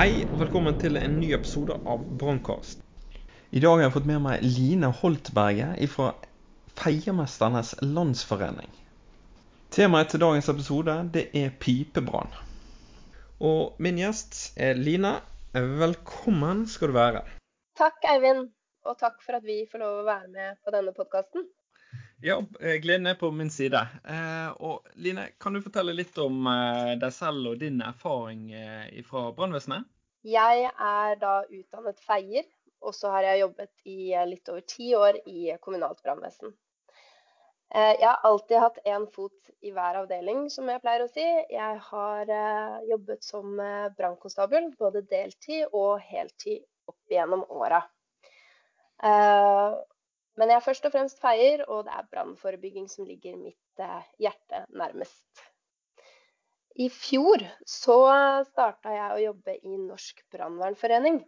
Hei og velkommen til en ny episode av Brannkast. I dag har jeg fått med meg Line Holtberget fra Feiermesternes Landsforening. Temaet til dagens episode det er pipebrann. Og min gjest er Line. Velkommen skal du være. Takk, Eivind. Og takk for at vi får lov å være med på denne podkasten. Ja, gleden er på min side. Eh, og Line, kan du fortelle litt om eh, deg selv og din erfaring eh, fra brannvesenet? Jeg er da utdannet feier, og så har jeg jobbet i eh, litt over ti år i kommunalt brannvesen. Eh, jeg har alltid hatt én fot i hver avdeling, som jeg pleier å si. Jeg har eh, jobbet som brannkonstabel, både deltid og heltid opp igjennom åra. Men jeg er først og fremst feier, og det er brannforebygging som ligger mitt hjerte nærmest. I fjor så starta jeg å jobbe i Norsk brannvernforening.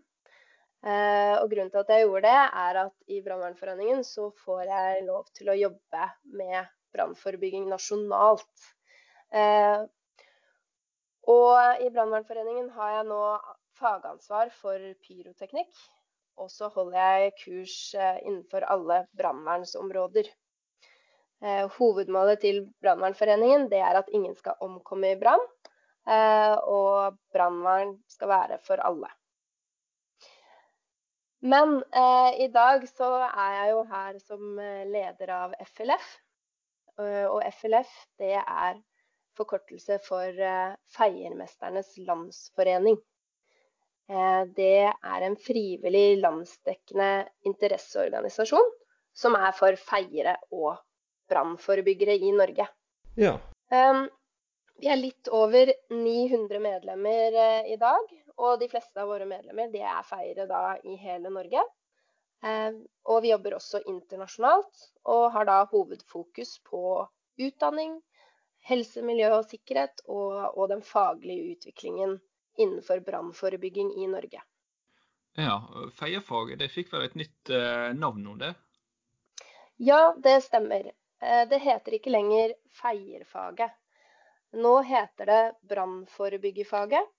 Eh, og grunnen til at jeg gjorde det, er at i Brannvernforeningen så får jeg lov til å jobbe med brannforebygging nasjonalt. Eh, og i Brannvernforeningen har jeg nå fagansvar for pyroteknikk. Og så holder jeg kurs eh, innenfor alle brannvernsområder. Hovedmålet til Brannvernforeningen er at ingen skal omkomme i brann. Og brannvern skal være for alle. Men eh, i dag så er jeg jo her som eh, leder av FLF. Eh, og FLF det er forkortelse for eh, Feiermesternes landsforening. Det er en frivillig landsdekkende interesseorganisasjon som er for feiere og brannforebyggere i Norge. Ja. Vi er litt over 900 medlemmer i dag, og de fleste av våre medlemmer det er feire da i hele Norge. Um, og vi jobber også internasjonalt, og har da hovedfokus på utdanning, helse, miljø og sikkerhet, og, og den faglige utviklingen innenfor brannforebygging i Norge. Ja, Feierfaget det fikk vel et nytt uh, navn nå, det? Ja, det stemmer. Eh, det heter ikke lenger feierfaget. Nå heter det brannforebyggerfaget, eh,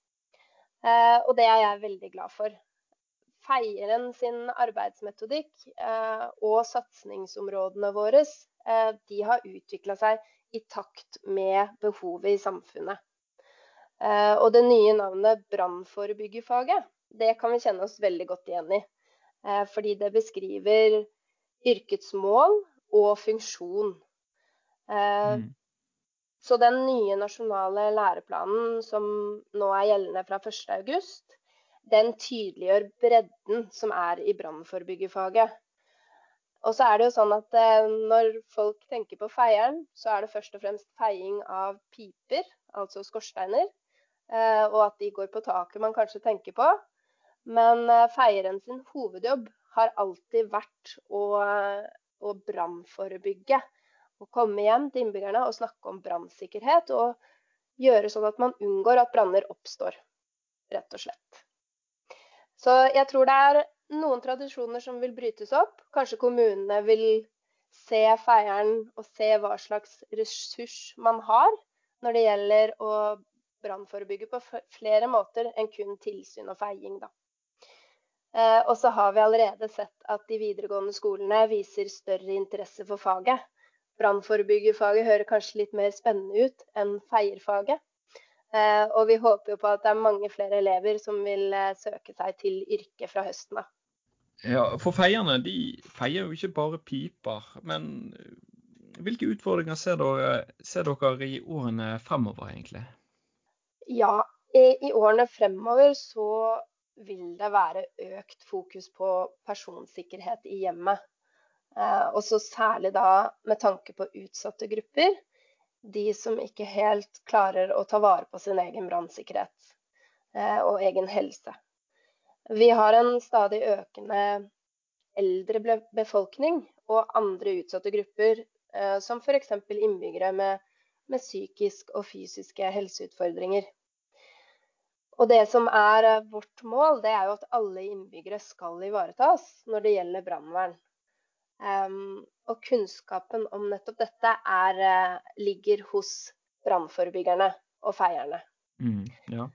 og det er jeg veldig glad for. Feieren sin arbeidsmetodikk eh, og satsingsområdene våre de har utvikla seg i takt med behovet i samfunnet. Og det nye navnet brannforebyggerfaget, det kan vi kjenne oss veldig godt igjen i. Fordi det beskriver yrkets mål og funksjon. Eh, mm. Så den nye nasjonale læreplanen som nå er gjeldende fra 1.8, den tydeliggjør bredden som er i brannforebyggerfaget. Og så er det jo sånn at eh, når folk tenker på feieren, så er det først og fremst feiing av piper, altså skorsteiner. Eh, og at de går på taket man kanskje tenker på. Men eh, feieren sin hovedjobb har alltid vært å å brannforebygge. Å komme hjem til innbyggerne og snakke om brannsikkerhet. Og gjøre sånn at man unngår at branner oppstår, rett og slett. Så jeg tror det er noen tradisjoner som vil brytes opp. Kanskje kommunene vil se feieren og se hva slags ressurs man har når det gjelder å brannforebygge på flere måter enn kun tilsyn og feiing. Da. Eh, og så har vi allerede sett at de videregående skolene viser større interesse for faget. Brannforebyggerfaget hører kanskje litt mer spennende ut enn feierfaget. Eh, og vi håper jo på at det er mange flere elever som vil eh, søke seg til yrket fra høsten av. Ja, for feierne de feier jo ikke bare piper. Men hvilke utfordringer ser dere, ser dere i årene fremover, egentlig? Ja, i, i årene fremover så vil det være økt fokus på personsikkerhet i hjemmet. Eh, og så særlig da med tanke på utsatte grupper. De som ikke helt klarer å ta vare på sin egen brannsikkerhet eh, og egen helse. Vi har en stadig økende eldre befolkning og andre utsatte grupper, eh, som f.eks. innbyggere med, med psykisk og fysiske helseutfordringer. Og det som er vårt mål, det er jo at alle innbyggere skal ivaretas når det gjelder brannvern. Um, og kunnskapen om nettopp dette er, ligger hos brannforebyggerne og feierne. Mm, ja.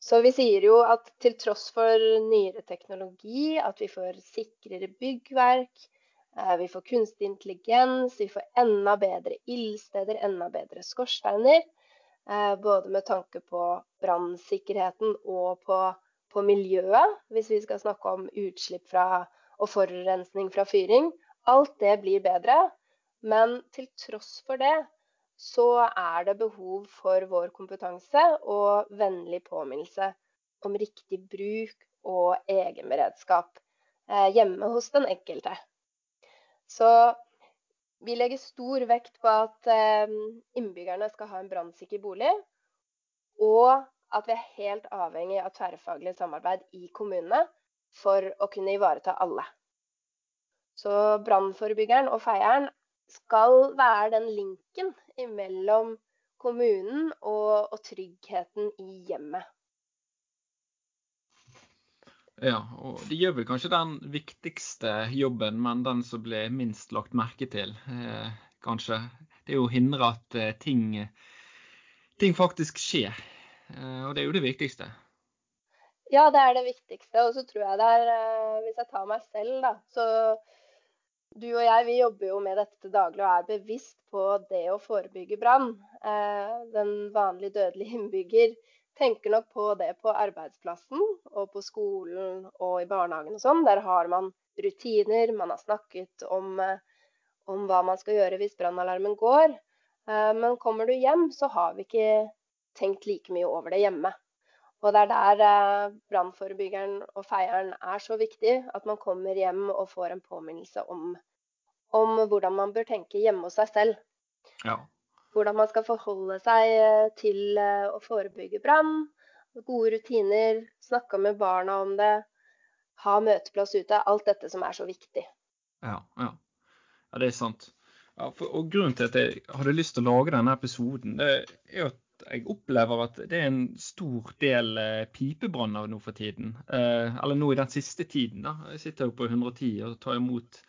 Så vi sier jo at til tross for nyere teknologi, at vi får sikrere byggverk, eh, vi får kunstig intelligens, vi får enda bedre ildsteder, enda bedre skorsteiner. Eh, både med tanke på brannsikkerheten og på, på, miljøet, hvis vi skal snakke om utslipp fra, og forurensning fra fyring. Alt det blir bedre. Men til tross for det så er det behov for vår kompetanse og vennlig påminnelse om riktig bruk og egenberedskap eh, hjemme hos den enkelte. Så vi legger stor vekt på at eh, innbyggerne skal ha en brannsikker bolig, og at vi er helt avhengig av tverrfaglig samarbeid i kommunene for å kunne ivareta alle. Så brannforebyggeren og feieren skal være den linken mellom kommunen og, og tryggheten i hjemmet. Ja, og de gjør vel kanskje den viktigste jobben, men den som ble minst lagt merke til, eh, kanskje. Det er jo å hindre at eh, ting, ting, faktisk skjer. Eh, og det er jo det viktigste. Ja, det er det viktigste. Og så tror jeg det er, eh, hvis jeg tar meg selv, da, så du og jeg vi jobber jo med dette til daglig og er bevisst på det å forebygge brann. Eh, den vanlige dødelige innbygger tenker nok på det på arbeidsplassen og på skolen og i barnehagen og sånn. Der har man rutiner, man har snakket om, eh, om hva man skal gjøre hvis brannalarmen går. Men kommer du hjem, så har vi ikke tenkt like mye over det hjemme. Og det er der eh, brannforebyggeren og feieren er så viktig, at man kommer hjem og får en påminnelse om, om hvordan man bør tenke hjemme hos seg selv. Ja. Hvordan man skal forholde seg eh, til eh, å forebygge brann. Gode rutiner, snakke med barna om det, ha møteplass ute. Alt dette som er så viktig. Ja, ja. ja det er sant. Ja, for, og Grunnen til at jeg hadde lyst til å lage denne episoden, det er at jeg opplever at det er en stor del eh, pipebranner nå for tiden. Eh, eller nå i den siste tiden. da. Jeg sitter jo på 110 og tar imot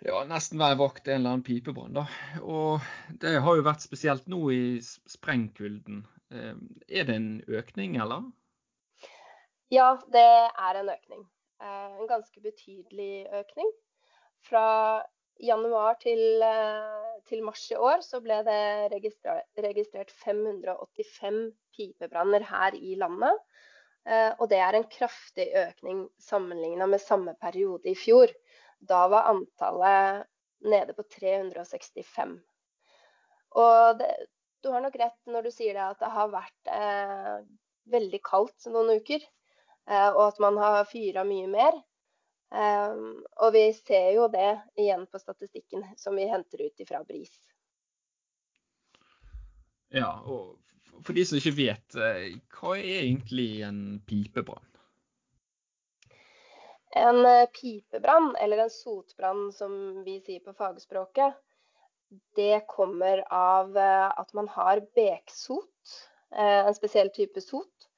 ja, nesten hver vakt en eller annen pipebrann. da. Og det har jo vært spesielt nå i sprengkulden. Eh, er det en økning, eller? Ja, det er en økning. En ganske betydelig økning. Fra januar til, eh, til, mars i år så ble det registrert, registrert 585 pipebranner her i landet. Eh, og det er en kraftig økning sammenligna med samme periode i fjor. Da var antallet nede på 365. Og det, du har nok rett når du sier det at det har vært eh, veldig kaldt noen uker. Eh, og at man har fyra mye mer. Um, og vi ser jo det igjen på statistikken som vi henter ut fra BRIS. Ja, og for de som ikke vet, eh, hva er egentlig en pipebrann? En eh, pipebrann, eller en sotbrann som vi sier på fagspråket, det kommer av eh, at man har beksot, en spesiell type sot,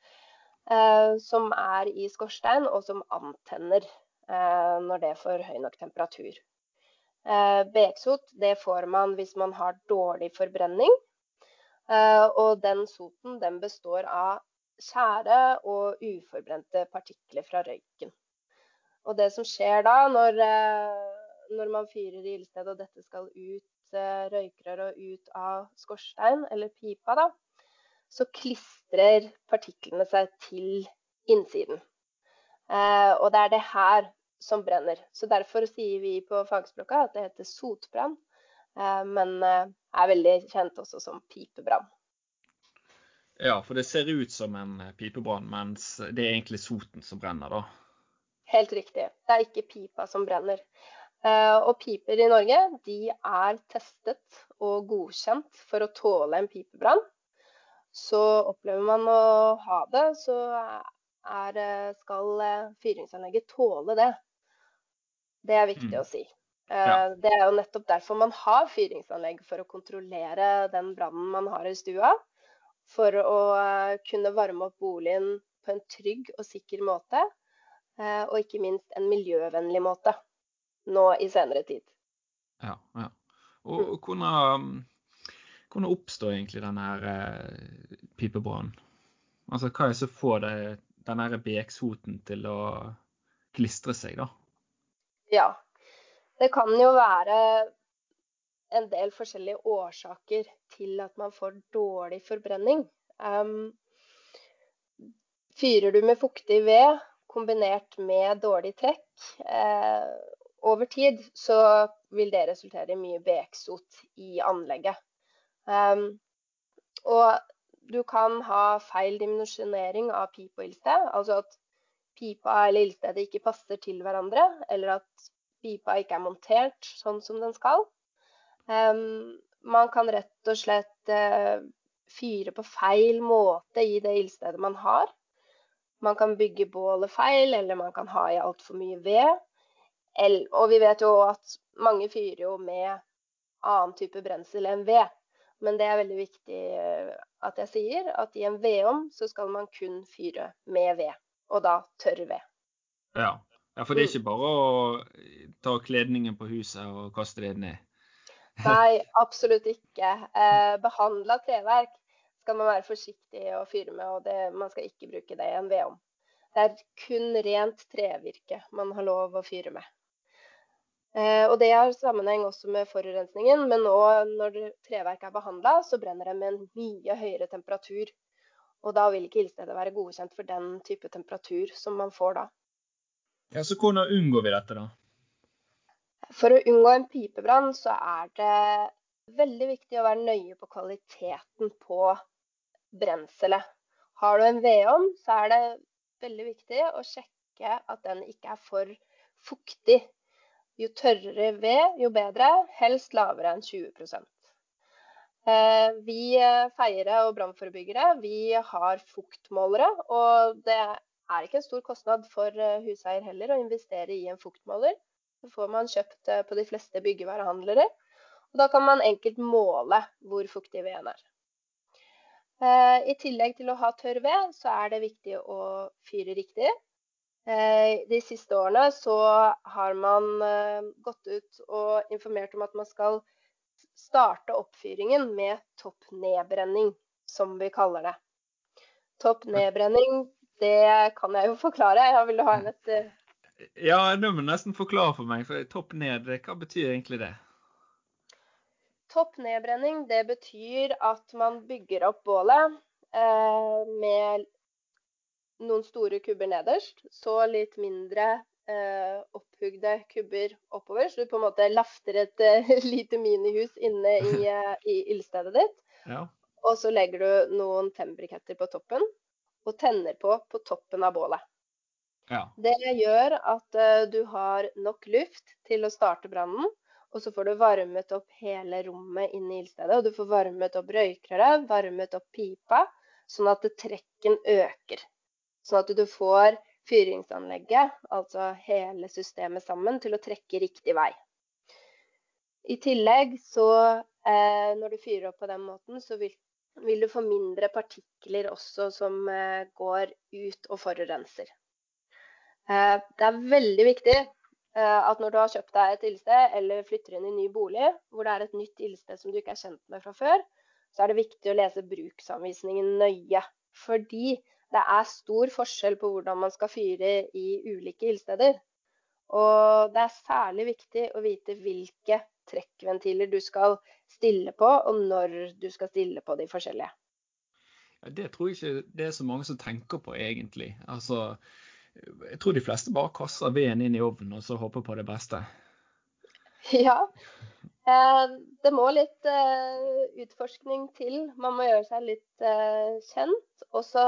som er i skorstein og som antenner når det får høy nok temperatur. Eh, beksot det får man hvis man har dårlig forbrenning. Eh, og den soten den består av tjære og uforbrente partikler fra røyken. Og det som skjer da, når, når man fyrer i ildstedet og dette skal ut røykrør og ut av skorstein eller pipa, da, så klistrer partiklene seg til innsiden. Eh, og det er det her som brenner. Så derfor sier vi på fagspråket at det heter sotbrann, eh, men eh, er veldig kjent også som pipebrann. Ja, for det ser ut som en pipebrann, mens det er egentlig soten som brenner, da? Helt riktig. Det er ikke pipa som brenner. Og piper i Norge de er testet og godkjent for å tåle en pipebrann. Så opplever man å ha det, så er, skal fyringsanlegget tåle det. Det er viktig Mm. å si. Ja. Eh, Det er jo nettopp derfor man har fyringsanlegg, for å kontrollere den brannen man har i stua. For å eh, kunne varme opp boligen på en trygg og sikker måte. eh, Og ikke minst en miljøvennlig måte nå i senere tid. Ja, ja. Og, hvordan, hvordan oppstår egentlig denne her eh, pipebrannen? Altså, hva er det som får det, denne her beksoten til å klistre seg, da? Ja. Det kan jo være en del forskjellige årsaker til at man får dårlig forbrenning. Um, fyrer du med fuktig ved kombinert med dårlig trekk, eh, over tid så vil det resultere i mye beksot i anlegget. Um, og du kan ha feil dimensjonering av pipe og ildsted, altså at pipa eller ildstedet ikke passer til hverandre, eller at pipa ikke er montert sånn som den skal. Um, man kan rett og slett uh, fyre på feil måte i det ildstedet man har. Man kan bygge bålet feil, eller man kan ha i altfor mye ved. Og vi vet jo at mange fyrer jo med annen type brensel enn ved. Men det er veldig viktig uh, at jeg sier at i en vedovn så skal man kun fyre med ved. Og da tørr ved. Ja. ja, for det er ikke bare å ta kledningen på huset og kaste det ned. Nei, absolutt ikke. Eh, Behandla treverk skal man være forsiktig å fyre med, og det, man skal ikke bruke det i en vedovn. Det er kun rent trevirke man har lov å fyre med. Eh, og Det har sammenheng også med forurensningen, men nå når treverket er behandla, så brenner det med en mye høyere temperatur. Og da vil ikke ildstedet være godkjent for den type temperatur som man får da. Ja, Så hvordan unngår vi dette, da? For å unngå en pipebrann, så er det veldig viktig å være nøye på kvaliteten på brenselet. Har du en vedovn, så er det veldig viktig å sjekke at den ikke er for fuktig. Jo tørrere ved, jo bedre. Helst lavere enn 20 Eh, Vi feiere og brannforebyggere vi har fuktmålere, og det er ikke en stor kostnad for huseier heller å investere i en fuktmåler. Det får man kjøpt på de fleste byggevarehandlere. Og da kan man enkelt måle hvor fuktig veden er. Eh, I tillegg til å ha tørr ved, så er det viktig å fyre riktig. Eh, De siste årene så har man eh, gått ut og informert om at man skal starte oppfyringen med topp nedbrenning, som vi kaller det. Topp nedbrenning, det kan jeg jo forklare. Jeg vil ha en et Ja, du må nesten forklare for meg. for Topp ned, hva betyr egentlig det? Topp nedbrenning, det betyr at man bygger opp bålet eh, med noen store kubber nederst, så litt mindre eh, opphugde kubber oppover. Så du på en måte lafter et eh, lite minihus inne i, eh, i ildstedet ditt. Ja. Og så legger du noen tennbriketter på toppen og tenner på på toppen av bålet. ja. Det gjør at eh, du har nok luft til å starte brannen. Og så får du varmet opp hele rommet inne i ildstedet. Og du får varmet opp røykrøret, varmet opp pipa, sånn at trekken øker. Sånn at du får fyringsanlegget, altså hele systemet sammen, til å trekke riktig vei. I tillegg så, eh, når du fyrer opp på den måten, så vil, vil du få mindre partikler også som eh, går ut og forurenser. Eh, det er veldig viktig eh, at når du har kjøpt deg et ildsted eller flytter inn i en ny bolig hvor det er et nytt ildsted som du ikke er kjent med fra før, så er det viktig å lese bruksanvisningen nøye. Fordi det er stor forskjell på hvordan man skal fyre i ulike ildsteder. Og det er særlig viktig å vite hvilke trekkventiler du skal stille på, og når du skal stille på de forskjellige. Ja, Det tror jeg ikke det er så mange som tenker på, egentlig. Altså, jeg tror de fleste bare kaster veden inn i ovnen og så håper på det beste. Ja. Eh, det må litt eh, utforskning til. Man må gjøre seg litt kjent. Og Også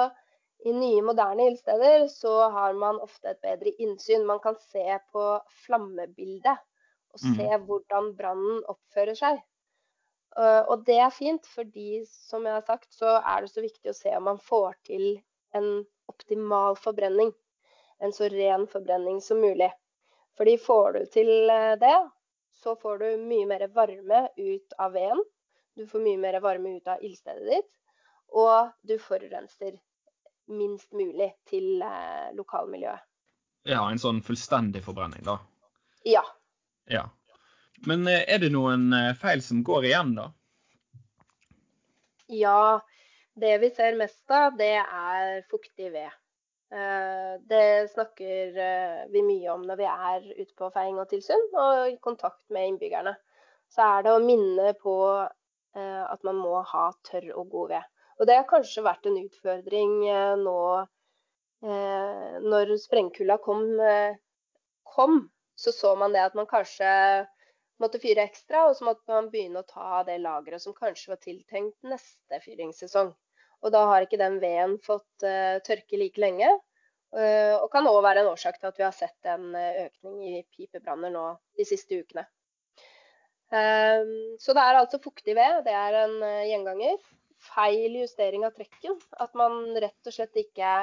i nye, moderne ildsteder så har man ofte et bedre innsyn. Man kan se på flammebildet og se hvordan brannen oppfører seg. Eh, og det er fint, fordi som jeg har sagt, så er det så viktig å se om man får til en optimal forbrenning. En så ren forbrenning som mulig. Fordi får du til eh, det, så får du mye mer varme ut av veden. Du får mye mer varme ut av ildstedet ditt. Og du forurenser minst mulig til eh, lokalmiljøet. Ja, en sånn fullstendig forbrenning, da. Ja. Ja. Men eh, er det noen eh, feil som går igjen, da? Ja, det vi ser mest av, det er fuktig ved. Det snakker vi mye om når vi er ute på feiing og tilsyn og i kontakt med innbyggerne. Så er det å minne på at man må ha tørr og god ved. Og det har kanskje vært en utfordring eh, nå eh, når sprengkulda kom, eh, kom, så så man det at man kanskje måtte fyre ekstra, og så måtte man begynne å ta det lageret som kanskje var tiltenkt neste fyringssesong. Og da har ikke den veden fått tørke like lenge. og kan òg være en årsak til at vi har sett en økning i pipebranner nå de siste ukene. Så det er altså fuktig ved, det er en gjenganger. Feil justering av trekken. At man rett og slett ikke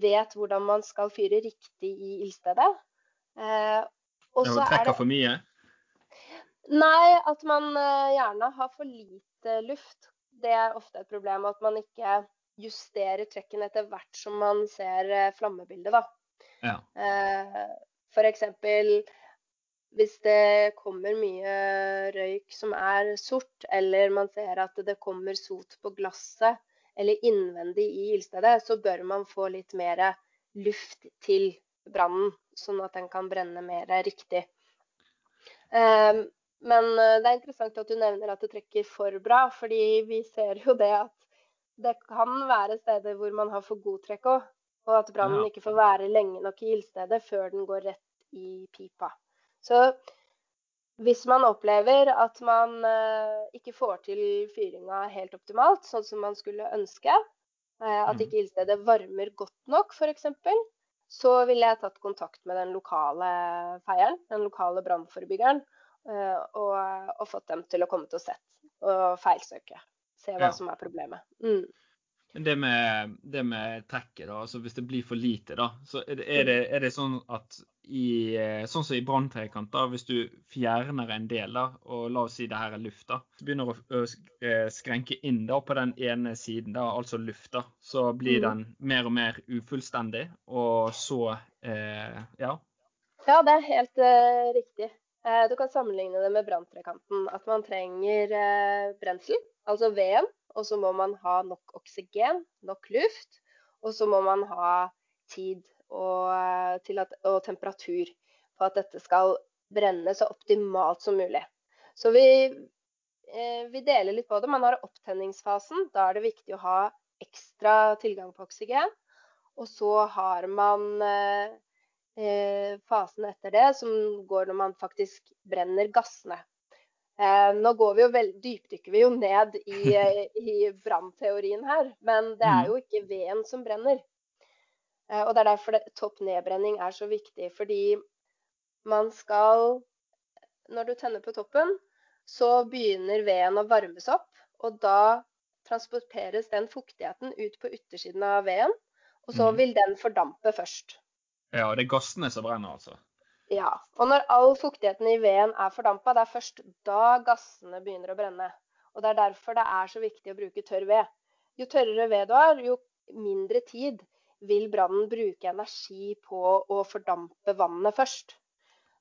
vet hvordan man skal fyre riktig i ildstedet. Eh, og så er det for mye? Nei, at man eh, gjerne har for lite luft. Det er ofte et problem. At man ikke justerer trekken etter hvert som man ser eh, flammebildet, da. Ja. Eh, for eksempel hvis det kommer mye røyk som er sort, eller man ser at det kommer sot på glasset eller innvendig i ildstedet, så bør man få litt mer luft til brannen, sånn at den kan brenne mer riktig. Eh, men eh, det er interessant at du nevner at det trekker for bra, fordi vi ser jo det at det kan være steder hvor man har for god trekk òg, og at brannen ikke får være lenge nok i ildstedet før den går rett i pipa. Så hvis man opplever at man eh, ikke får til fyringa helt optimalt, sånn som man skulle ønske, eh, at Mhm. ikke ildstedet varmer godt nok f.eks., så ville jeg tatt kontakt med den lokale feieren, den lokale brannforebyggeren, eh, og, og fått dem til å komme til å sett og feilsøke. Se hva Ja. som er problemet. Mm. Men det med, det med trekket, da, altså hvis det blir for lite, da, så er det, er det, det sånn at i eh, Sånn som i branntrekant, hvis du fjerner en del, da, og la oss si det her er luft, da, så begynner å, å eh, skrenke inn da på den ene siden, da, altså lufta, så blir Mhm. den mer og mer ufullstendig, og så eh, Ja. Ja, det er helt eh, riktig. Eh, du kan sammenligne det med branntrekanten. At man trenger eh, brensel, altså veden, og så må man ha nok oksygen, nok luft. Og så må man ha tid og, eh, at, og temperatur på at dette skal brenne så optimalt som mulig. Så vi, eh, vi deler litt på det. Man har opptenningsfasen. Da er det viktig å ha ekstra tilgang på oksygen. Og så har man eh, eh, fasen etter det, som går når man faktisk brenner gassene. Eh, nå går vi jo vel, dypdykker vi jo ned i, i brannteorien her, men det er jo ikke veden som brenner. Eh, og det er derfor det, topp nedbrenning er så viktig, fordi man skal Når du tenner på toppen, så begynner veden å varmes opp, og da transporteres den fuktigheten ut på yttersiden av veden, og så Mhm. vil den fordampe først. ja, og det er gassene som brenner, altså. Ja, og når all fuktigheten i veden er fordampa, det er først da gassene begynner å brenne. Og det er derfor det er så viktig å bruke tørr ved. Jo tørrere ved du har, jo mindre tid vil brannen bruke energi på å fordampe vannet først.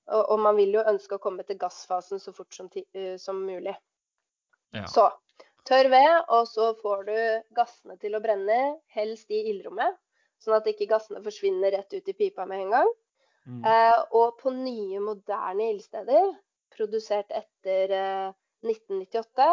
Og, og man vil jo ønske å komme til gassfasen så fort som, eh, som mulig. Ja. Så tørr ved, og så får du gassene til å brenne, helst i ildrommet. Sånn at ikke gassene forsvinner rett ut i pipa med en gang. Mm. Eh, og på nye, moderne ildsteder, produsert etter eh, 1998,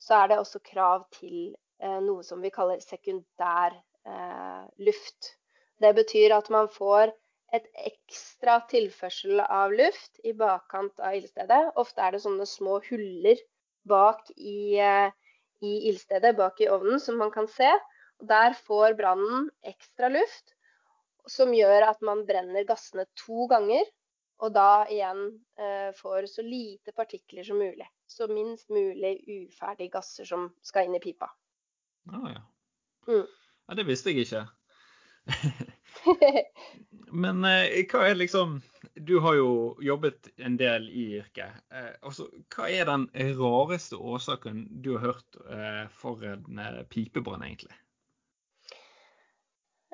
så er det også krav til eh, noe som vi kaller sekundær eh, luft. Det betyr at man får et ekstra tilførsel av luft i bakkant av ildstedet. Ofte er det sånne små huller bak i, eh, i ildstedet, bak i ovnen, som man kan se. Der får brannen ekstra luft som gjør at man brenner gassene to ganger, og da igjen eh, får så lite partikler som mulig. Så minst mulig uferdige gasser som skal inn i pipa. Ah, ja. Mm. ja, det visste jeg ikke. Men eh, hva er liksom Du har jo jobbet en del i yrket. Eh, altså, hva er den rareste årsaken du har hørt eh, for en eh, pipebrann, egentlig?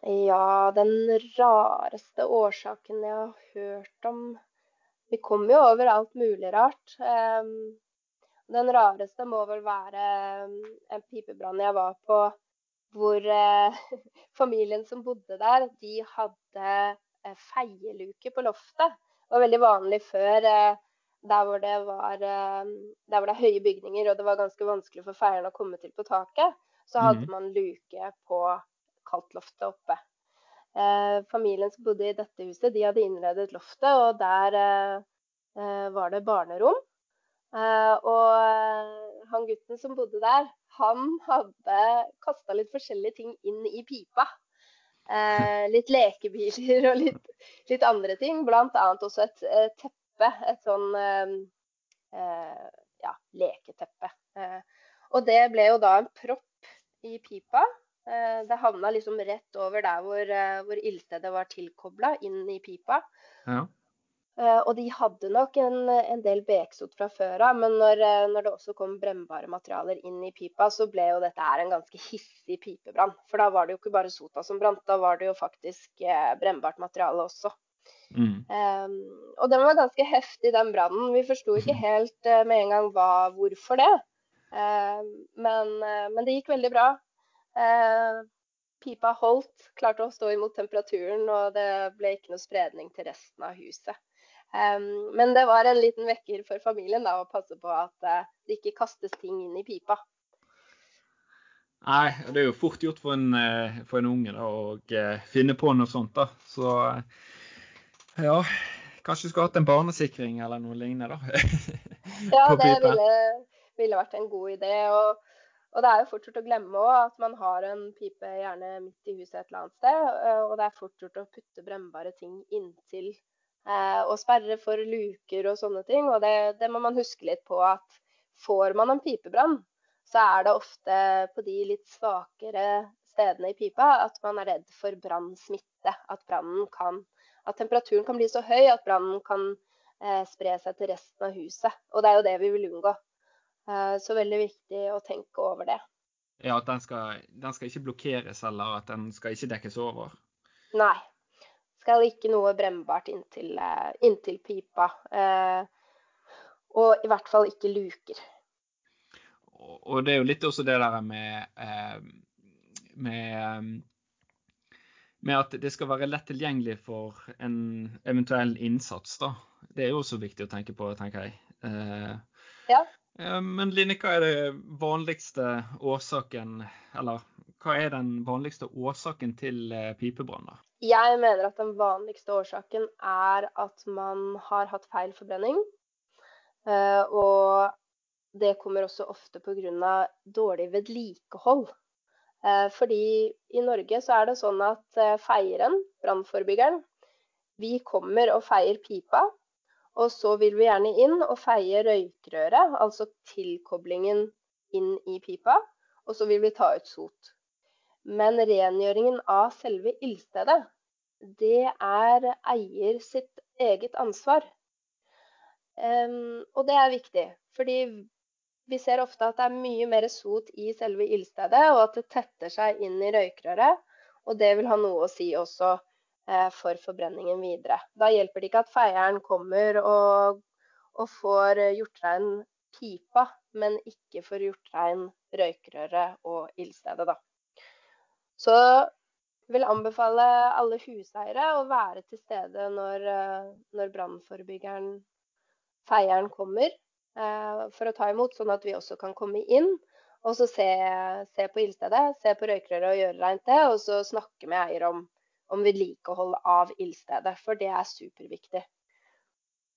Ja, den rareste årsaken jeg har hørt om Vi kommer jo over alt mulig rart. Um, den rareste må vel være um, en pipebrann jeg var på hvor eh, familien som bodde der, de hadde eh, feieluke på loftet. Det var veldig vanlig før eh, der hvor, det var, der hvor det er høye bygninger og det var ganske vanskelig for feierne å komme til på taket, så hadde mm. man luke på kaldtloftet oppe. Eh, familien som bodde i dette huset, de hadde innredet loftet, og der eh, var det barnerom. Eh, og han gutten som bodde der, han hadde kasta litt forskjellige ting inn i pipa. Eh, litt lekebiler og litt, litt, andre ting. Blant annet også et, et teppe. Et sånn eh, eh, ja, leketeppe. Eh, og det ble jo da en propp i pipa. Eh, det havna liksom rett over der hvor, hvor ildstedet var tilkobla, inn i pipa. Ja. Eh, og de hadde nok en, en del beksot fra før av, men når, eh, når, det også kom brennbare materialer inn i pipa, så ble jo dette her en ganske hissig pipebrann. For da var det jo ikke bare sota som brant, da var det jo faktisk eh, brennbart materiale også. Mm. Um, og den var ganske heftig, den brannen. Vi forsto ikke helt uh, med en gang hva, hvorfor det. Men, men, det gikk veldig bra. Pipa holdt, klarte å stå imot temperaturen, og det ble ikke noe spredning til resten av huset. Men det var en liten vekker for familien da, å passe på at uh, det ikke kastes ting inn i pipa. Nei, det er jo fort gjort for en, uh, for en unge da, å finne på noe sånt. da. Så ja, kanskje du skulle hatt en barnesikring eller noe lignende, da. ja, det ville, ville, vært en god idé. Og, og det er jo fort gjort å glemme også, at man har en pipe gjerne midt i huset et eller annet sted. Og det er fort gjort å putte brennbare ting inntil Eh, og sperre for luker og sånne ting. Og det, det, må man huske litt på at får man en pipebrann, så er det ofte på de litt svakere stedene i pipa at man er redd for brannsmitte. At, at temperaturen kan bli så høy at brannen kan eh, spre seg til resten av huset. Og det er jo det vi vil unngå. Eh, så veldig viktig å tenke over det. Ja, At den skal, den skal ikke blokkeres, eller at den skal ikke dekkes over? Nei, skal ikke noe brennbart inntil, eh, inntil pipa. Eh, og i hvert fall ikke luker. Og det er jo litt også det der med, eh, med, med at det skal være lett tilgjengelig for en eventuell innsats. da. Det er jo også viktig å tenke på, tenker jeg. Ja. Men Line, hva er det vanligste årsaken, eller hva er den vanligste årsaken til pipebrann? Jeg mener at den vanligste årsaken er at man har hatt feil forbrenning. Eh, og det kommer også ofte pga. dårlig vedlikehold. Eh, fordi i Norge så er det sånn at eh, feieren, brannforebyggeren, vi kommer og feier pipa. Og så vil vi gjerne inn og feie røykrøret, altså tilkoblingen inn i pipa. Og så vil vi ta ut sot. Men rengjøringen av selve ildstedet, det er eier sitt eget ansvar. Um, og det er viktig, fordi vi ser ofte at det er mye mer sot i selve ildstedet, og at det tetter seg inn i røykrøret. Og det vil ha noe å si også for forbrenningen videre. Da hjelper det ikke at feieren kommer og, og får gjort pipa, men ikke får gjort røykrøret og ildstedet, da. Så jeg vil anbefale alle huseiere å være til stede når, eh, når brannforebyggeren, feieren, kommer eh, for å ta imot, sånn at vi også kan komme inn og så se, se på ildstedet, se på røykrøret og gjøre rent det. Og så snakke med eier om, om vedlikehold av ildstedet, for det er superviktig.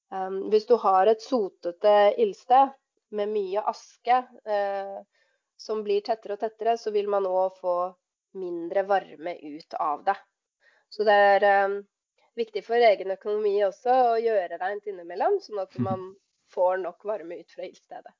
Um, hvis du har et sotete ildsted med mye aske uh, som blir tettere og tettere, så vil man òg få mindre varme ut av det. Så det er um, viktig for egen økonomi også å gjøre rent innimellom, sånn at man får nok varme ut fra ildstedet.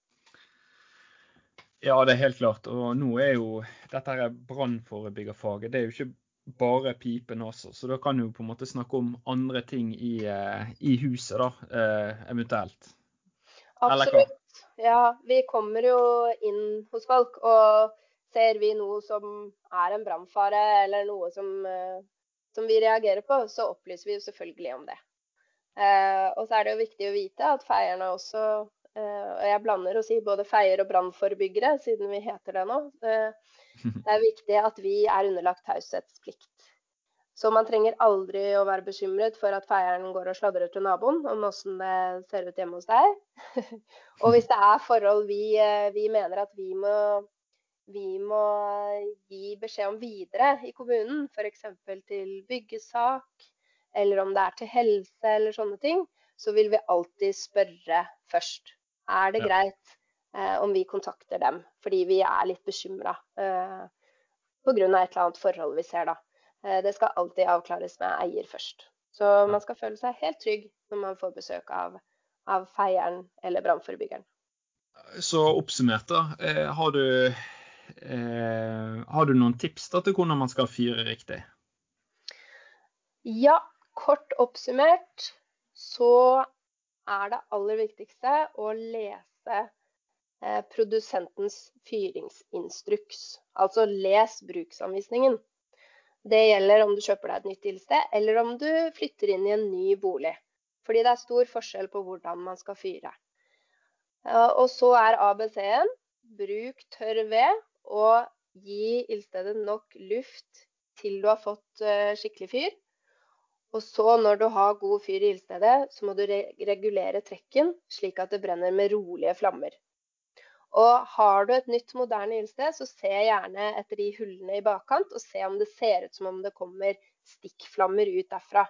Ja, det er helt klart. Og nå er jo dette brannforebyggerfaget det er jo ikke bare pipen også, så da kan du på en måte snakke om andre ting i, eh, i huset, da, eh, eventuelt. Absolutt. Ja, vi kommer jo inn hos folk, og ser vi noe som er en brannfare, eller noe som, eh, som, vi reagerer på, så opplyser vi jo selvfølgelig om det. Og så er det jo viktig å vite at feierne også Og jeg blander å si både feier og brannforebyggere, siden vi heter det nå. Eh, det er viktig at vi er underlagt taushetsplikt. Så man trenger aldri å være bekymret for at feieren går og sladrer til naboen om åssen det ser ut hjemme hos deg. og hvis det er forhold vi, eh, vi mener at vi må, vi må, gi beskjed om videre i kommunen, f.eks. til byggesak, eller om det er til helse eller sånne ting, så vil vi alltid spørre først. Er det greit eh, om vi kontakter dem? Fordi vi er litt bekymra eh, pga. et eller annet forhold vi ser, da. Eh, det skal alltid avklares med eier først. Så man skal føle seg helt trygg når man får besøk av, av feieren eller brannforebyggeren. Så oppsummert, da. Eh, har, du, eh, har du noen tips da, til hvordan man skal fyre riktig? Ja, kort oppsummert så er det aller viktigste å lese eh, produsentens fyringsinstruks. Altså les bruksanvisningen. Det gjelder om du kjøper deg et nytt ildsted, eller om du flytter inn i en ny bolig. Fordi det er stor forskjell på hvordan man skal fyre. Og så er ABC-en bruk tørr ved og gi ildstedet nok luft til du har fått eh, skikkelig fyr. Og så når du har god fyr i ildstedet, så må du regulere trekken slik at det brenner med rolige flammer. Og har du et nytt, moderne ildsted, så se gjerne etter de hullene i bakkant, og se om det ser ut som om det kommer stikkflammer ut derfra.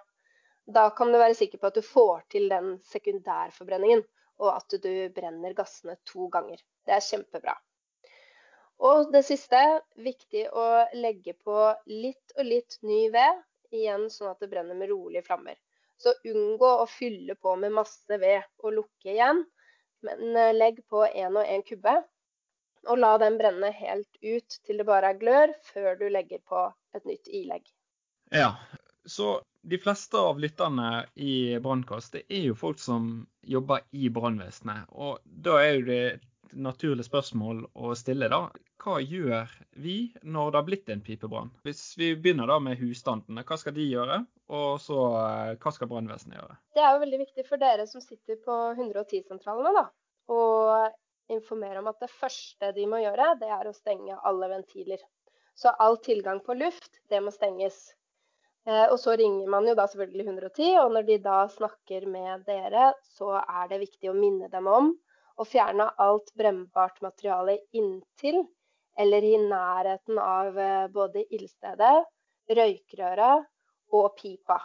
Da kan du være sikker på at du får til den sekundærforbrenningen, og at du brenner gassene to ganger. Det er kjempebra. Og det siste, viktig å legge på litt og litt ny ved, igjen sånn at det brenner med rolige flammer. Så unngå å fylle på med masse ved og lukke igjen. Men eh, legg på én og én kubbe, og la den brenne helt ut til det bare er glør, før du legger på et nytt ilegg. Ja, så de fleste av lytterne i Brannkast det er jo folk som jobber i brannvesenet. Og da er jo det et naturlig spørsmål å stille, da. Hva gjør vi når det har blitt en pipebrann? Hvis vi begynner da med husstandene, hva skal de gjøre? Og så eh, hva skal brannvesenet gjøre? Det er jo veldig viktig for dere som sitter på 110-sentralene, da. Å informere om at det første de må gjøre, det er å stenge alle ventiler. Så all tilgang på luft, det må stenges. Eh, og så ringer man jo da selvfølgelig 110, og når de da snakker med dere, så er det viktig å minne dem om å fjerne alt brennbart materiale inntil eller i nærheten av eh, både ildstedet, røykrøret og pipa.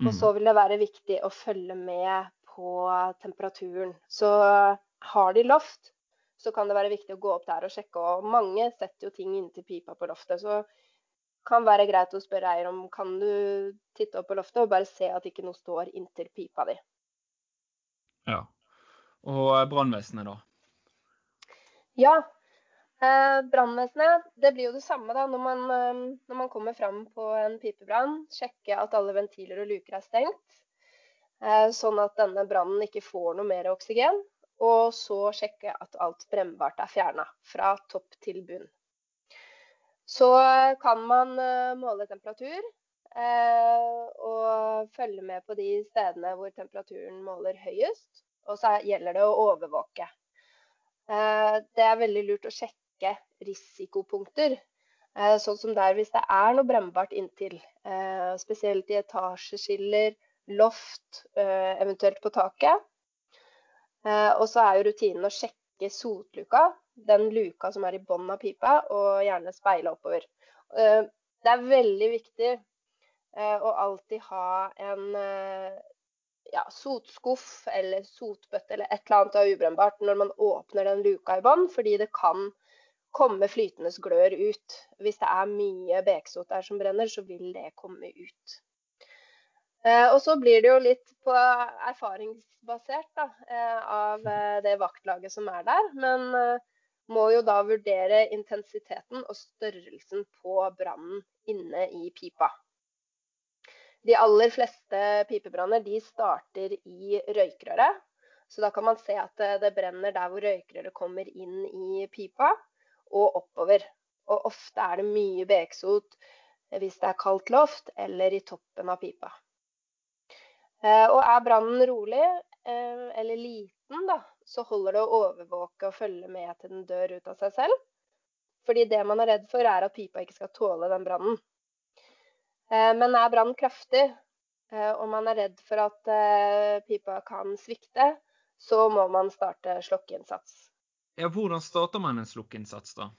Og mm. så vil det være viktig å følge med på temperaturen. Så har de loft, så kan det være viktig å gå opp der og sjekke. Og mange setter jo ting inntil pipa på loftet. Så kan være greit å spørre eier om kan du titte opp på loftet og bare se at ikke noe står inntil pipa di. Ja. Og brannvesenet, da? Ja, Eh, brannvesenet det blir jo det samme da, når man, eh, når man kommer fram på en pipebrann. Sjekke at alle ventiler og luker er stengt, eh, sånn at denne brannen ikke får noe mer oksygen. Og så sjekke at alt brennbart er fjerna, fra topp til bunn. Så kan man måle temperatur og følge med på de stedene hvor temperaturen måler høyest. Og så gjelder det å overvåke. Det er veldig lurt å sjekke sjekke risikopunkter. Eh, sånn som der hvis det er noe brennbart inntil. Eh, spesielt i etasjeskiller, loft, eh, eventuelt på taket. Og så er jo rutinen å sjekke sotluka, den luka som er i bunnen av pipa, og gjerne speile oppover. Det er veldig viktig å alltid ha en ja, sotskuff eller sotbøtte eller et eller annet av ubrennbart når man åpner den luka i bånn, fordi det kan komme flytende glør ut. Hvis det er mye beksot der som brenner, så vil det komme ut. Eh, og så blir det jo litt på erfaringsbasert da, eh, av eh, det vaktlaget som er der. Men må jo da vurdere intensiteten og størrelsen på brannen inne i pipa. De aller fleste pipebranner de starter i røykrøret. Så da kan man se at det, brenner der hvor røykrøret kommer inn i pipa, og oppover. Og ofte er det mye beksot hvis det er kaldt loft eller i toppen av pipa. Eh, og er brannen rolig eh, eller liten, da, så holder det å overvåke og følge med til den dør ut av seg selv. Fordi det man er redd for, er at pipa ikke skal tåle den brannen. Eh, men er brannen kraftig, og man er redd for at pipa kan svikte, så må man starte slokkeinnsats. Ja, hvordan starter man en slokkeinnsats, da?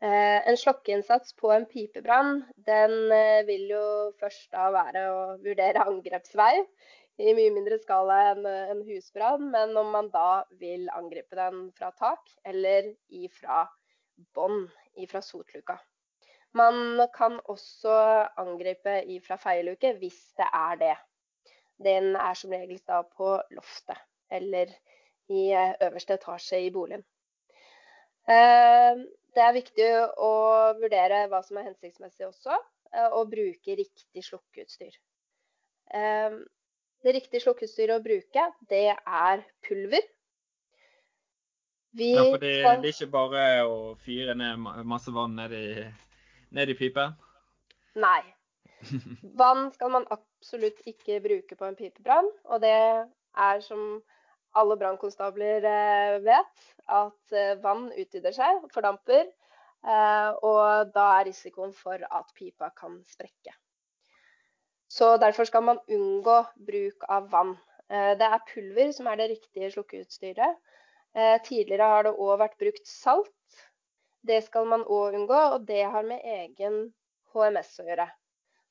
Eh, en slokkeinnsats på en pipebrann, den eh, vil jo først da være å vurdere angrepsvei. I mye mindre skala enn eh, en husbrann, men om man da vil angripe den fra tak eller ifra bånn, ifra sotluka. Man kan også angripe ifra feieluke hvis det er det. Den er som regel da på loftet eller i øverste etasje i boligen. Det er viktig å vurdere hva som er hensiktsmessig også, eh, og bruke riktig slukkeutstyr. Det riktige slukkeutstyret å bruke, det er pulver. Vi ja, for det, det, er ikke bare å fyre ned masse vann ned i, ned i pipen? Nei. Vann skal man absolutt ikke bruke på en pipebrann. Og det er som alle brannkonstabler eh, vet at eh, vann utvider seg, fordamper. Eh, og da er risikoen for at pipa kan sprekke. Så derfor skal man unngå bruk av vann. Det er pulver som er det riktige slukkeutstyret. Tidligere har det òg vært brukt salt. Det skal man òg unngå, og det har med egen HMS å gjøre.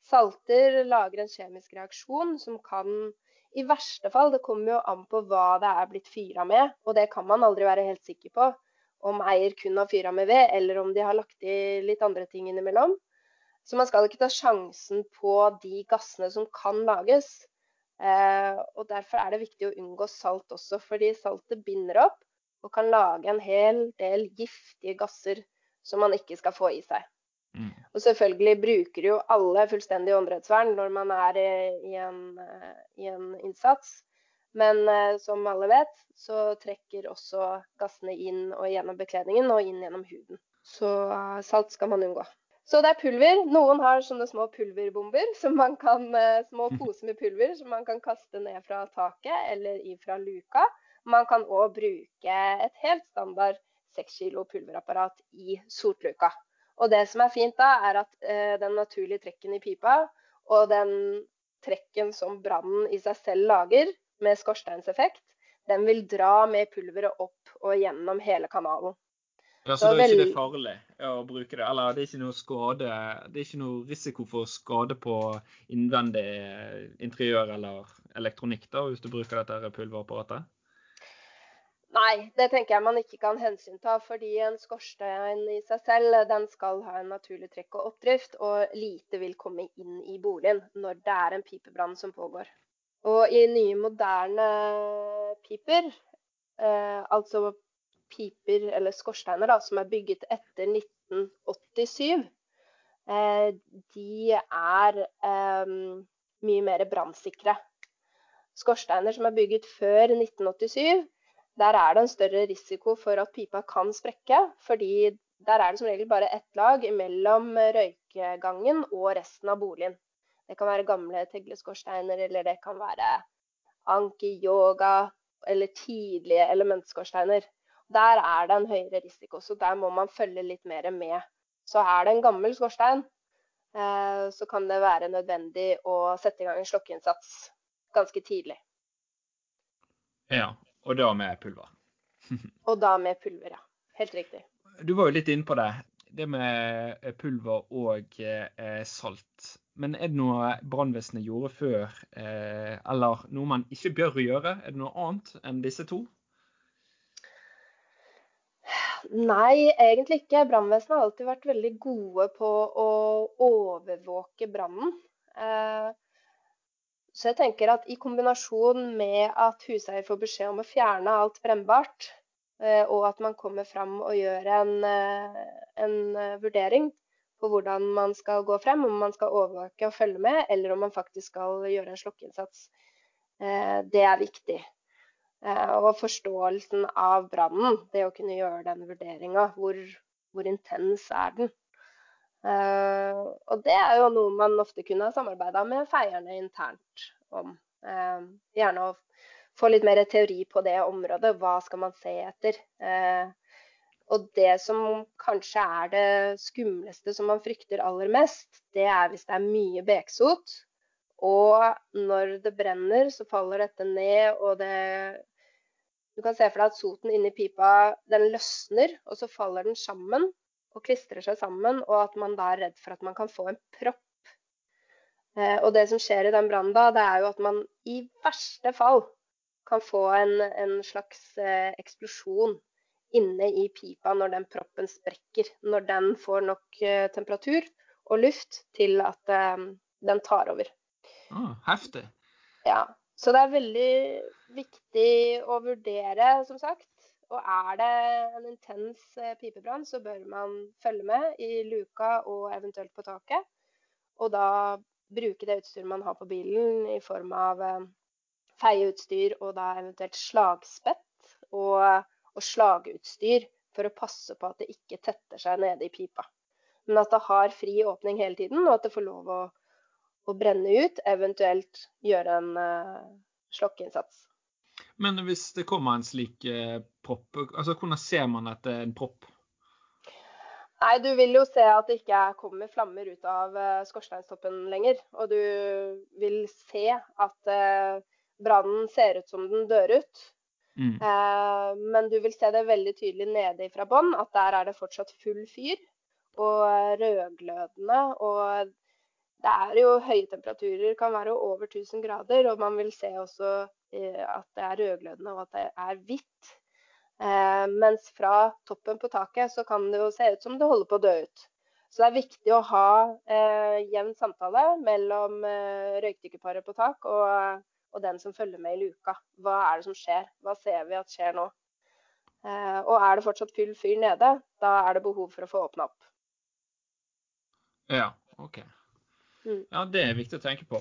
Salter lager en kjemisk reaksjon som kan i verste fall, det kommer jo an på hva det er blitt fyra med, og det kan man aldri være helt sikker på. Om eier kun har fyra med ved, eller om de har lagt i litt andre ting innimellom. Så man skal ikke ta sjansen på de gassene som kan lages. Eh, og Derfor er det viktig å unngå salt også, fordi saltet binder opp og kan lage en hel del giftige gasser som man ikke skal få i seg. Og selvfølgelig bruker jo alle fullstendig åndedrettsvern når man er i en, i en innsats. Men eh, som alle vet, så trekker også gassene inn og gjennom bekledningen og inn gjennom huden. Så salt skal man unngå. Så det er pulver. Noen har sånne små pulverbomber, som man kan, små poser med pulver som man kan kaste ned fra taket eller ifra luka. Man kan òg bruke et helt standard 6 kilo pulverapparat i sotluka. Og det som er fint da, er at eh, den naturlige trekken i pipa og den trekken som brannen i seg selv lager, med skorsteinseffekt, den vil dra med pulveret opp og gjennom hele kanalen. Ja, Så, så da er ikke det farlig å bruke det? Eller det er ikke noe skade Det er ikke noe risiko for skade på innvendig interiør eller elektronikk da, hvis du bruker dette pulverapparatet? Nei, det tenker jeg man ikke kan hensynta. Fordi en skorstein i seg selv den skal ha en naturlig trekk og oppdrift, og lite vil komme inn i boligen når det er en pipebrann som pågår. Og i nye, moderne piper, eh, altså piper eller skorsteiner da, som er bygget etter 1987, eh, de er eh, mye mer brannsikre. Skorsteiner som er bygget før 1987, der er det en større risiko for at pipa kan sprekke. Fordi der er det som regel bare ett lag mellom røykegangen og resten av boligen. Det kan være gamle tegleskorsteiner, eller det kan være anki-yoga eller tidlige elementskorsteiner. Der er det en høyere risiko, så der må man følge litt mer med. Så er det en gammel skorstein, eh, så kan det være nødvendig å sette i gang en slokkeinnsats ganske tidlig. Ja, og da med pulver. og da med pulver, ja. Helt riktig. Du var jo litt inne på det. Det med eh, pulver og eh, salt. Men er det noe brannvesenet gjorde før, eh, eller noe man ikke bør gjøre? Er det noe annet enn disse to? Nei, egentlig ikke. Brannvesenet har alltid vært veldig gode på å overvåke brannen. Eh, så jeg tenker at i kombinasjon med at huseier får beskjed om å fjerne alt brennbart, og at man kommer fram og gjør en, en vurdering på hvordan man skal gå frem, om man skal overvåke og følge med, eller om man faktisk skal gjøre en slokkeinnsats. Det er viktig. Og forståelsen av brannen, det å kunne gjøre den vurderinga. Hvor, hvor intens er den? Uh, og det er jo noe man ofte kunne ha samarbeida med feierne internt om. Uh, gjerne å få litt mer teori på det området. Hva skal man se etter? Uh, og det som kanskje er det skumleste som man frykter aller mest, det er hvis det er mye beksot. Og når det brenner, så faller dette ned, og det Du kan se for deg at soten inni pipa den løsner, og så faller den sammen og klistrer seg sammen, og at man da er redd for at man kan få en propp. Eh, og det som skjer i den brannen da, det er jo at man i verste fall kan få en, en slags eh, eksplosjon inne i pipa når den proppen sprekker. Når den får nok eh, temperatur og luft til at den tar over. Oh, heftig. Ja. Så det er veldig viktig å vurdere, som sagt, og er det en intens eh, pipebrann, så bør man følge med i luka og eventuelt på taket. Og da bruke det utstyret man har på bilen i form av eh, feieutstyr og da eventuelt slagspett og, og slagutstyr for å passe på at det ikke tetter seg nede i pipa. Men at det har fri åpning hele tiden, og at det får lov å, å brenne ut, eventuelt gjøre en uh, slokkeinnsats. Men hvis det kommer en slik eh, propp, altså hvordan ser man at det er en propp? Nei, Du vil jo se at det ikke kommer flammer ut av uh, skorsteinstoppen lenger. Og du vil se at uh, brannen ser ut som den dør ut. Mm. Uh, men du vil se det veldig tydelig nede fra bånn, at der er det fortsatt full fyr. Og rødglødende. Og det er jo høye temperaturer, kan være over 1000 grader. Og man vil se også at det er rødglødende og at det er hvitt. Eh, mens fra toppen på taket så kan det jo se ut som det holder på å dø ut. Så det er viktig å ha eh, jevn samtale mellom eh, røykdykkerparet på tak og, og, den som følger med i luka. Hva er det som skjer? Hva ser vi at skjer nå? Eh, og er det fortsatt full fyr nede, da er det behov for å få åpna opp. Ja, OK. Mm. Ja, det er viktig å tenke på.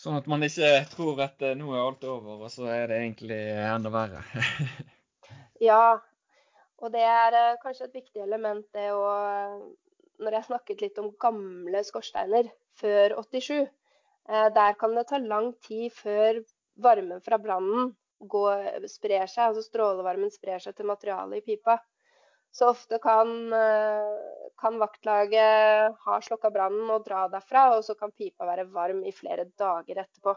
Sånn at man ikke tror at eh, nå er alt over, og så er det egentlig enda verre. ja, og det er eh, kanskje et viktig element det å Når jeg snakket litt om gamle skorsteiner før 87, eh, der kan det ta lang tid før varmen fra brannen sprer seg, altså strålevarmen sprer seg til materialet i pipa. Så ofte kan, kan vaktlaget ha slokka brannen og dra derfra, og så kan pipa være varm i flere dager etterpå.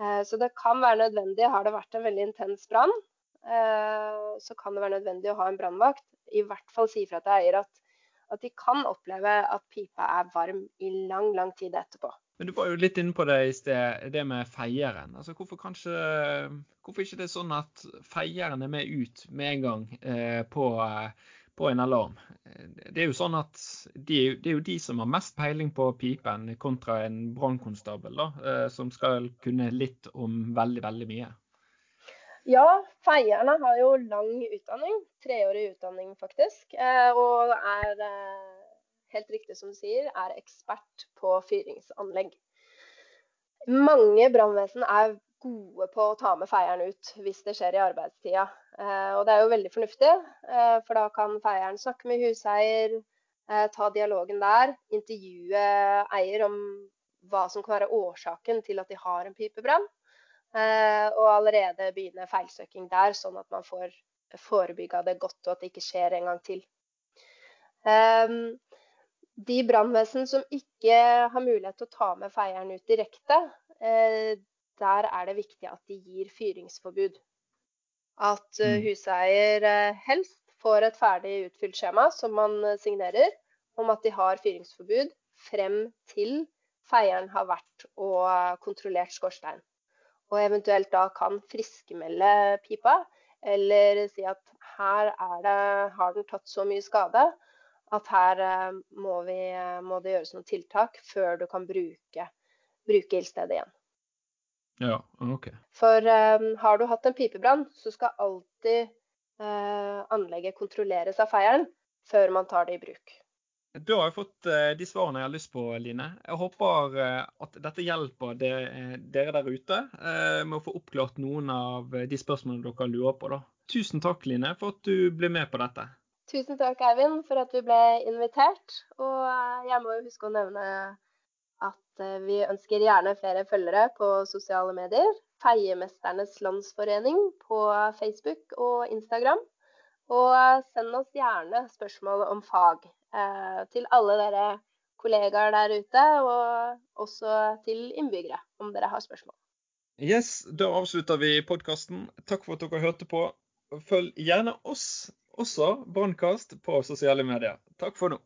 Eh, så det kan være nødvendig, har det vært en veldig intens brann, eh, så kan det være nødvendig å ha en brannvakt. I hvert fall si fra til eier at, at de kan oppleve at pipa er varm i lang, lang tid etterpå. Men Du var jo litt inne på det i sted, det med feieren. Altså, hvorfor, kanskje, hvorfor ikke det er sånn at feieren er med ut med en gang eh, på, på, en alarm? Det er jo sånn at de, det er jo de som har mest peiling på pipen, kontra en brannkonstabel, eh, som skal kunne litt om veldig, veldig mye. Ja, feierne har jo lang utdanning. Treårig utdanning, faktisk. Eh, og er eh, helt riktig som du sier, er ekspert på fyringsanlegg. Mange brannvesen er gode på å ta med feieren ut hvis det skjer i arbeidstida. Eh, og det er jo veldig fornuftig, eh, for da kan feieren snakke med huseier, eh, ta dialogen der, intervjue eier om hva som kan være årsaken til at de har en pipebrann. Og allerede begynne feilsøking der, sånn at man får forebygga det godt, og at det ikke skjer en gang til. De brannvesen som ikke har mulighet til å ta med feieren ut direkte, der er det viktig at de gir fyringsforbud. At eh, mm. huseier eh, helst får et ferdig utfylt skjema som man signerer, om at de har fyringsforbud frem til feieren har vært og kontrollert skorstein. Og eventuelt da kan friskmelde pipa, eller si at her det, har den tatt så mye skade at her eh, må, vi, eh, må, det gjøres noen tiltak før du kan bruke, bruke ildstedet igjen. Ja, ok. For um, har du hatt en pipebrann, så skal alltid uh, anlegget kontrolleres av feieren før man tar det i bruk. Da har jeg fått eh, de svarene jeg har lyst på, Line. Jeg håper at dette hjelper dere der ute med å få oppklart noen av de spørsmålene dere lurer på. da. Tusen takk, Line, for at du ble med på dette. Tusen takk, Eivind, for at du ble invitert. Og jeg må jo huske å nevne at vi ønsker gjerne flere følgere på sosiale medier. Feiemesternes landsforening på Facebook og Instagram. Og send oss gjerne spørsmål om fag eh, til alle dere kollegaer der ute, og også til innbyggere, om dere har spørsmål. Yes, da avslutter vi podkasten. Takk for at dere hørte på. Følg gjerne oss, også Brannkast, på sosiale medier. Takk for nå.